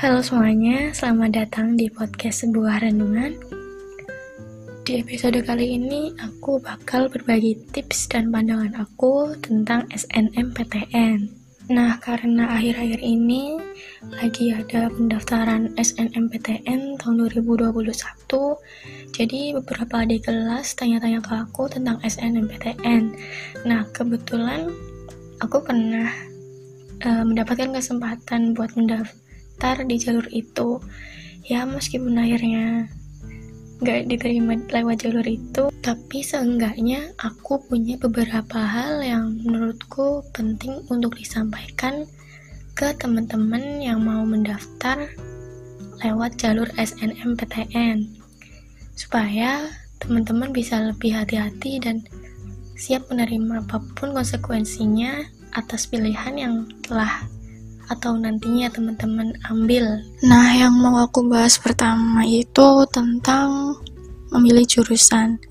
Halo semuanya, selamat datang di podcast sebuah renungan. Di episode kali ini, aku bakal berbagi tips dan pandangan aku tentang SNMPTN. Nah, karena akhir-akhir ini lagi ada pendaftaran SNMPTN tahun 2021, jadi beberapa adik kelas tanya-tanya ke aku tentang SNMPTN. Nah, kebetulan aku pernah uh, mendapatkan kesempatan buat mendaftar daftar di jalur itu. Ya meskipun akhirnya nggak diterima lewat jalur itu tapi seenggaknya aku punya beberapa hal yang menurutku penting untuk disampaikan ke teman-teman yang mau mendaftar lewat jalur SNMPTN supaya teman-teman bisa lebih hati-hati dan siap menerima apa pun konsekuensinya atas pilihan yang telah atau nantinya teman-teman ambil. Nah, yang mau aku bahas pertama itu tentang memilih jurusan.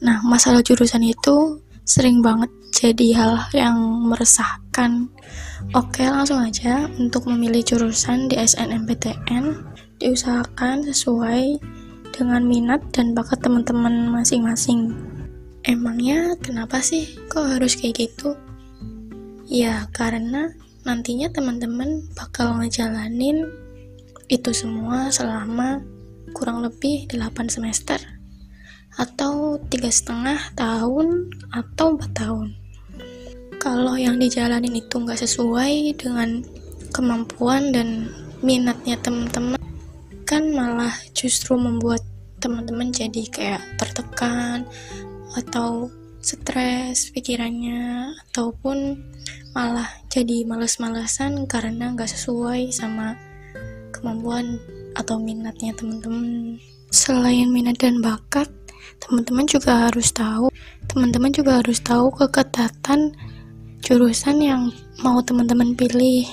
Nah, masalah jurusan itu sering banget jadi hal yang meresahkan. Oke, langsung aja untuk memilih jurusan di SNMPTN diusahakan sesuai dengan minat dan bakat teman-teman masing-masing. Emangnya kenapa sih kok harus kayak gitu? Ya, karena nantinya teman-teman bakal ngejalanin itu semua selama kurang lebih 8 semester. Atau tiga setengah tahun atau 4 tahun. Kalau yang dijalanin itu nggak sesuai dengan kemampuan dan minatnya teman-teman kan malah justru membuat teman-teman jadi kayak tertekan atau stres pikirannya ataupun malah jadi males-malesan karena nggak sesuai sama kemampuan atau minatnya teman-teman. Selain minat dan bakat, teman-teman juga harus tahu, teman-teman juga harus tahu keketatan jurusan yang mau teman-teman pilih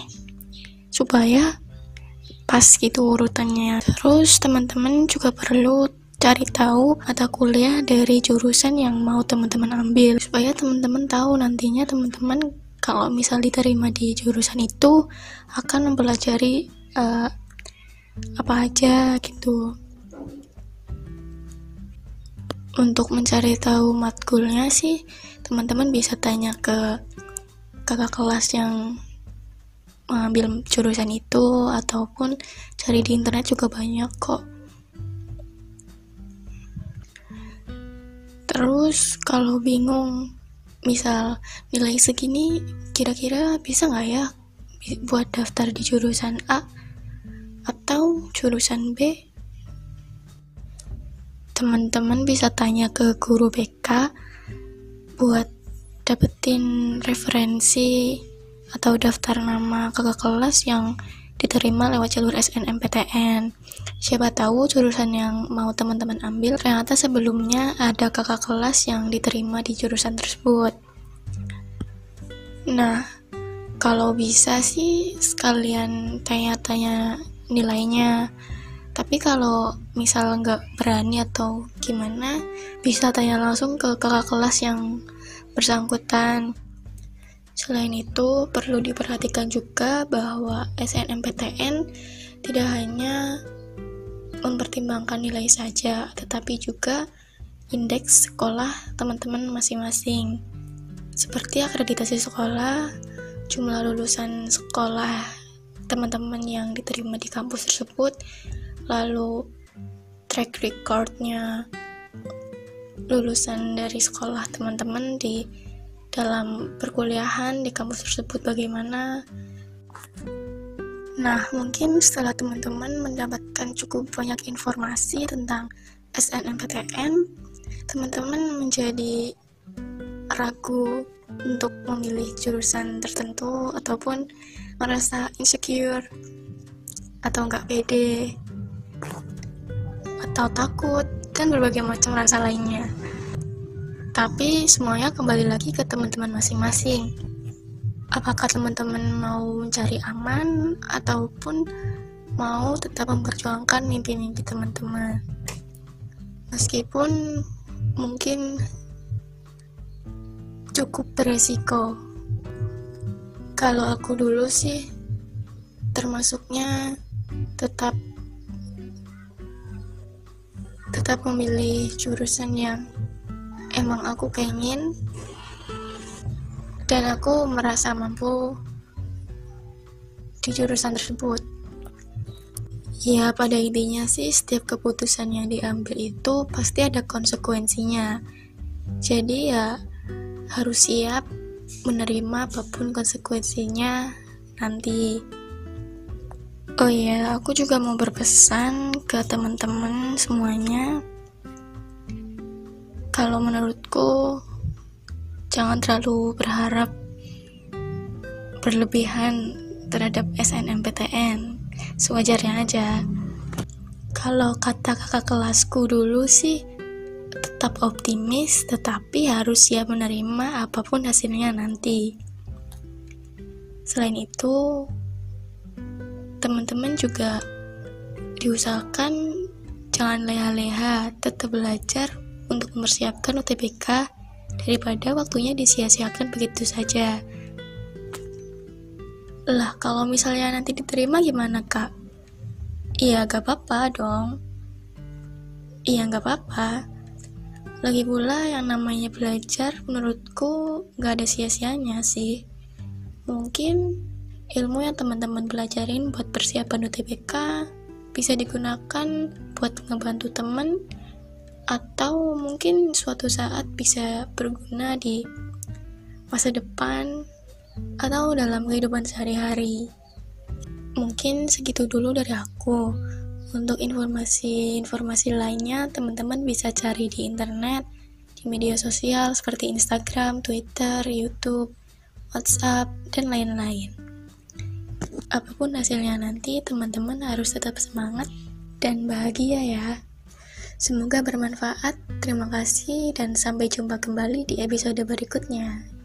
supaya pas gitu urutannya. Terus teman-teman juga perlu cari tahu mata kuliah dari jurusan yang mau teman-teman ambil. Supaya teman-teman tahu nantinya teman-teman kalau misal diterima di jurusan itu akan mempelajari uh, apa aja gitu. Untuk mencari tahu matkulnya sih teman-teman bisa tanya ke kakak kelas yang mengambil jurusan itu ataupun cari di internet juga banyak kok terus kalau bingung misal nilai segini kira-kira bisa nggak ya buat daftar di jurusan A atau jurusan B? Teman-teman bisa tanya ke guru BK buat dapetin referensi atau daftar nama kakak kelas yang diterima lewat jalur SNMPTN. Siapa tahu jurusan yang mau teman-teman ambil ternyata sebelumnya ada kakak kelas yang diterima di jurusan tersebut. Nah, kalau bisa sih sekalian tanya-tanya nilainya. Tapi kalau misal nggak berani atau gimana, bisa tanya langsung ke kakak kelas yang bersangkutan. Selain itu, perlu diperhatikan juga bahwa SNMPTN tidak hanya mempertimbangkan nilai saja, tetapi juga indeks sekolah teman-teman masing-masing. Seperti akreditasi sekolah, jumlah lulusan sekolah teman-teman yang diterima di kampus tersebut, lalu track recordnya lulusan dari sekolah teman-teman di dalam perkuliahan di kampus tersebut bagaimana. Nah, mungkin setelah teman-teman mendapatkan cukup banyak informasi tentang SNMPTN, teman-teman menjadi ragu untuk memilih jurusan tertentu ataupun merasa insecure atau nggak pede atau takut dan berbagai macam rasa lainnya. Tapi semuanya kembali lagi ke teman-teman masing-masing. Apakah teman-teman mau mencari aman ataupun mau tetap memperjuangkan mimpi-mimpi teman-teman? Meskipun mungkin cukup beresiko. Kalau aku dulu sih termasuknya tetap tetap memilih jurusan yang emang aku pengen dan aku merasa mampu di jurusan tersebut. Ya, pada intinya sih setiap keputusan yang diambil itu pasti ada konsekuensinya. Jadi ya harus siap menerima apa pun konsekuensinya nanti. Oh ya, aku juga mau berpesan ke teman-teman semuanya. Kalau menurutku jangan terlalu berharap berlebihan terhadap SNMPTN sewajarnya aja. Kalau kata kakak kelasku dulu sih tetap optimis tetapi harus siap menerima apa pun hasilnya nanti. Selain itu teman-teman juga diusahakan jangan leha-leha tetap belajar untuk mempersiapkan UTBK daripada waktunya disia-siakan begitu saja. Lah, kalau misalnya nanti diterima gimana, Kak? Iya, gak apa-apa dong. Iya, gak apa-apa. Lagi pula yang namanya belajar menurutku gak ada sia-sianya sih. Mungkin ilmu yang teman-teman pelajarin buat persiapan UTBK bisa digunakan buat ngebantu teman atau mungkin suatu saat bisa berguna di masa depan atau dalam kehidupan sehari-hari. Mungkin segitu dulu dari aku. Untuk informasi-informasi lainnya, teman-teman bisa cari di internet, di media sosial seperti Instagram, Twitter, YouTube, WhatsApp, dan lain-lain. Apa pun hasilnya nanti, teman-teman harus tetap semangat dan bahagia ya. Semoga bermanfaat. Terima kasih, dan sampai jumpa kembali di episode berikutnya.